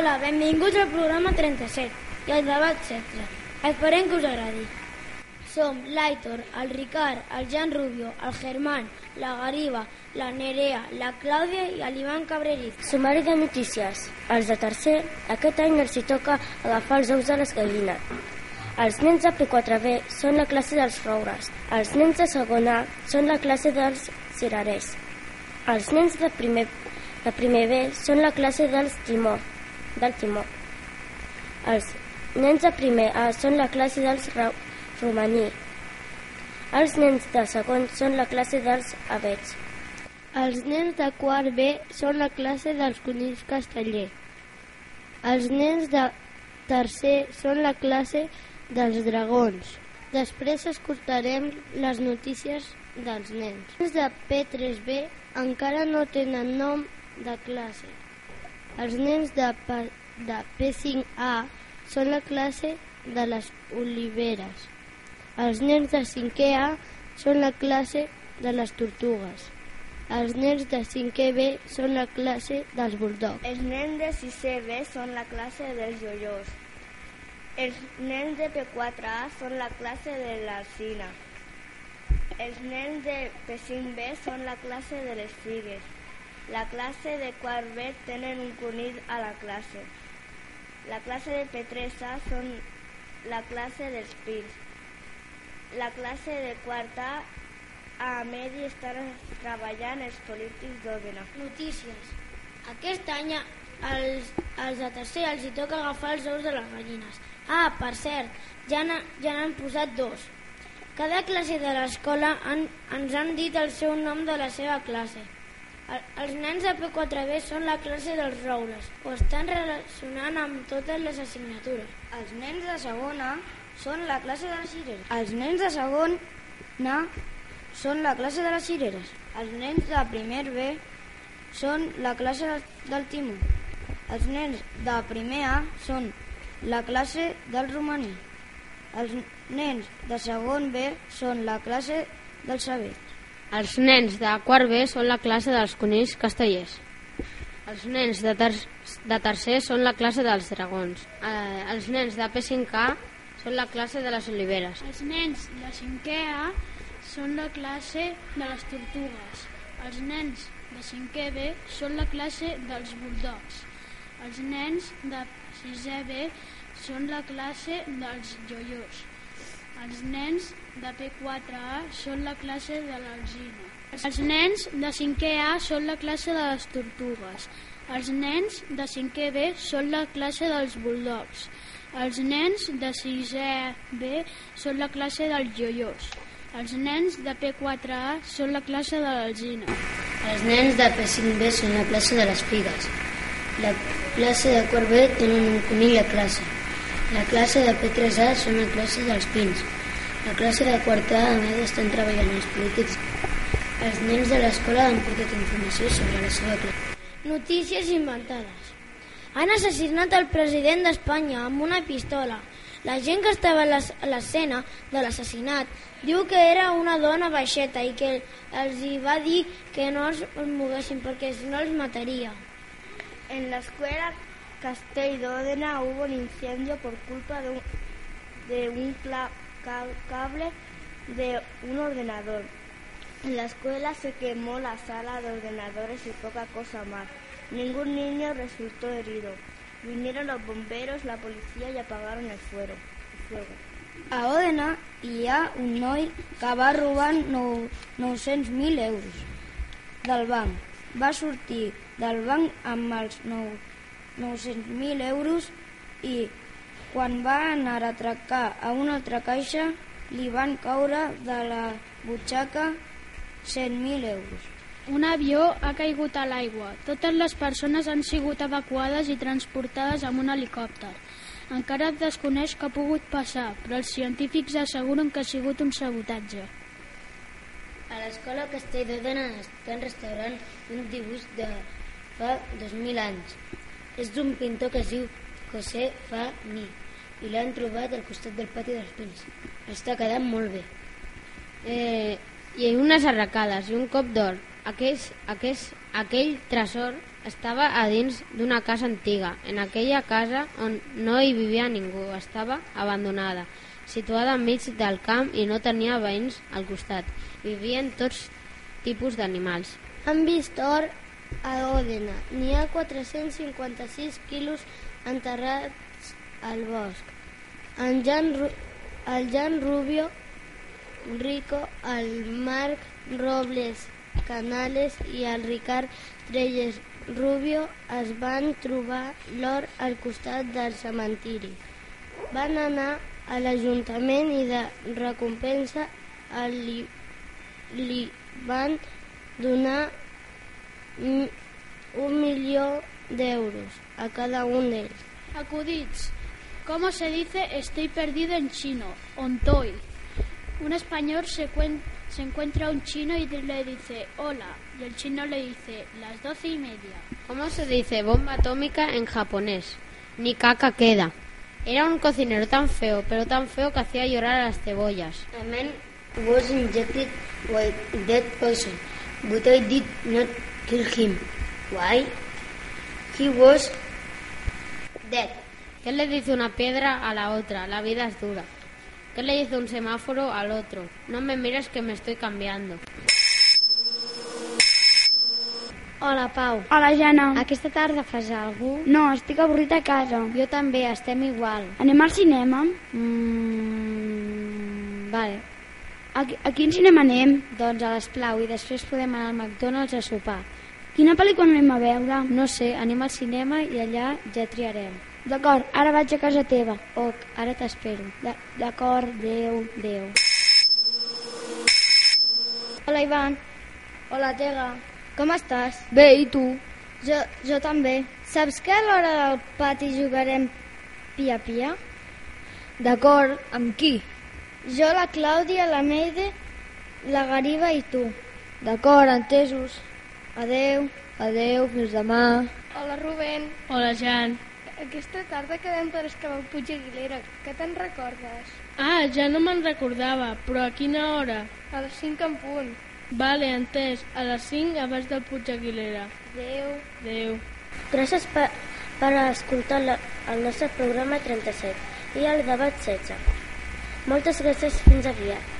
Hola, benvinguts al programa 37 i al debat 16. Esperem que us agradi. Som l'Aitor, el Ricard, el Jan Rubio, el Germán, la Gariba, la Nerea, la Clàudia i l'Ivan Cabreriz. Sumari de notícies. Els de tercer, aquest any els hi toca agafar els ous de les gallines. Els nens de P4B són la classe dels roures. Els nens de segon A són la classe dels cirerers. Els nens de primer, de primer B són la classe dels timó, del timó. Els nens de primer A són la classe dels romaní. Els nens de segon són la classe dels abets. Els nens de quart B són la classe dels conills casteller. Els nens de tercer són la classe dels dragons. Després escoltarem les notícies dels nens. Els de P3B encara no tenen nom de classe. Els nens de, de P5A són la classe de les oliveres. Els nens de 5è A són la classe de les tortugues. Els nens de 5è B són la classe dels bulldogs. Els nens de 6è B són la classe dels joiós. Els nens de P4A són la classe de l'alcina. Els nens de P5B són la classe de les figues. La classe de quart B tenen un conill a la classe. La classe de P3A són la classe dels pins. La classe de quart A a medi estan treballant els polítics d'Òdena. Notícies. Aquest any als, als de tercer els hi toca agafar els ous de les gallines. Ah, per cert, ja n'ha- ja n'han posat dos. Cada classe de l'escola han, ens han dit el seu nom de la seva classe. El, els nens de P4B són la classe dels roures, o estan relacionant amb totes les assignatures. Els nens de segona són la classe de les cireres. Els nens de segon A són la classe de les cireres. Els nens de primer B són la classe del timó. Els nens de primer A són la classe del romaní. Els nens de segon B són la classe del saber. Els nens de quart B són la classe dels conills castellers. Els nens de, ter de tercer són la classe dels dragons. Eh, els nens de P5A són la classe de les oliveres. Els nens de 5è A són la classe de les tortugues. Els nens de 5è B són la classe dels bulldogs. Els nens de 6è B són la classe dels joiós. Els nens de P4A són la classe de l'alzina. Els nens de 5è A són la classe de les tortugues. Els nens de 5è B són la classe dels bulldogs. Els nens de 6è B són la classe dels joiós. Els nens de P4A són la classe de l'alzina. Els nens de P5B són la classe de les figues. La classe de B tenen un conill a classe. La classe de P3A són la classe dels pins. La classe de quart A a més estan treballant els polítics. Els nens de l'escola han portat informació sobre la seva classe. Notícies inventades. Han assassinat el president d'Espanya amb una pistola. La gent que estava a l'es- a l'escena de l'assassinat diu que era una dona baixeta i que els hi va dir que no es moguessin perquè si no els mataria. En la escuela Castell d'Òdena hubo un incendio por culpa de un, de un cable de un ordenador. En la escuela se quemó la sala de ordenadores y poca cosa más. Ningún niño resultó herido. Vinieron los bomberos, la policía y apagaron el fuego. A Òdena hi ha un noi que va robar nou- 900.000 euros del banc. Va sortir del banc amb els 900.000 euros i quan va anar a atracar a una altra caixa li van caure de la butxaca 100.000 euros. Un avió ha caigut a l'aigua. Totes les persones han sigut evacuades i transportades amb un helicòpter. Encara es desconeix què ha pogut passar, però els científics asseguren que ha sigut un sabotatge. A l'escola Castell d'Òdena estan restaurant un dibuix de fa 2.000 anys. És d'un pintor que es diu José Fani i l'han trobat al costat del pati dels pins. Està quedant molt bé. Eh, I unes arracades i un cop d'or. Aquell, aquell, aquell tresor Estava a dins d'una casa antiga. En aquella casa on no hi vivia ningú, estava abandonada, situada enmig del camp i no tenia veïns al costat. Vivien tots tipus d'animals. Han vist or a Òdena. N'hi ha 456 quilos enterrats al bosc. En Jan, Ru el Jan Rubio, Rico, el Marc Robles Canales i el Ricard Trelles Rubio es van trobar l'or al costat del cementiri. Van anar a l'Ajuntament i de recompensa li, li van donar un milió d'euros a cada un d'ells. Acudits. ¿Cómo se dice estoy perdido en chino? Ontoy. Un español se, se encuentra un chino y le dice hola y el chino le dice las doce y media. ¿Cómo se dice bomba atómica en japonés? Ni caca queda. Era un cocinero tan feo, pero tan feo que hacía llorar a las cebollas. A man was injected with dead poison, but I did not kill him. Why? He was dead. ¿Qué le dice una piedra a la otra? La vida es dura. ¿Qué le dice un semáforo al otro? No me mires que me estoy cambiando. Hola, Pau. Hola, Jana. Aquesta tarda fas alguna No, estic avorrit a casa. Jo també, estem igual. Anem al cinema? Mm, vale. A, a quin cinema anem? Doncs a l'Esplau i després podem anar al McDonald's a sopar. Quina pel·lícula anem a veure? No sé, anem al cinema i allà ja triarem. D'acord, ara vaig a casa teva. Ok, ara t'espero. D'acord, adeu, adeu. Hola, Ivan. Hola, Tega. Com estàs? Bé, i tu? Jo, jo també. Saps que a l'hora del pati jugarem pia-pia? D'acord, amb qui? Jo, la Clàudia, la Meide, la Gariba i tu. D'acord, entesos. Adeu. Adeu, fins demà. Hola, Rubén. Hola, Jan. Aquesta tarda quedem per excavar el Puig Aguilera. Què te'n recordes? Ah, ja no me'n recordava, però a quina hora? A les 5 en punt. Vale, entès. A les 5 abans del Puig Aguilera. Adeu. Adeu. Gràcies per, per escoltar la, el nostre programa 37 i el debat 16. Moltes gràcies, fins aviat.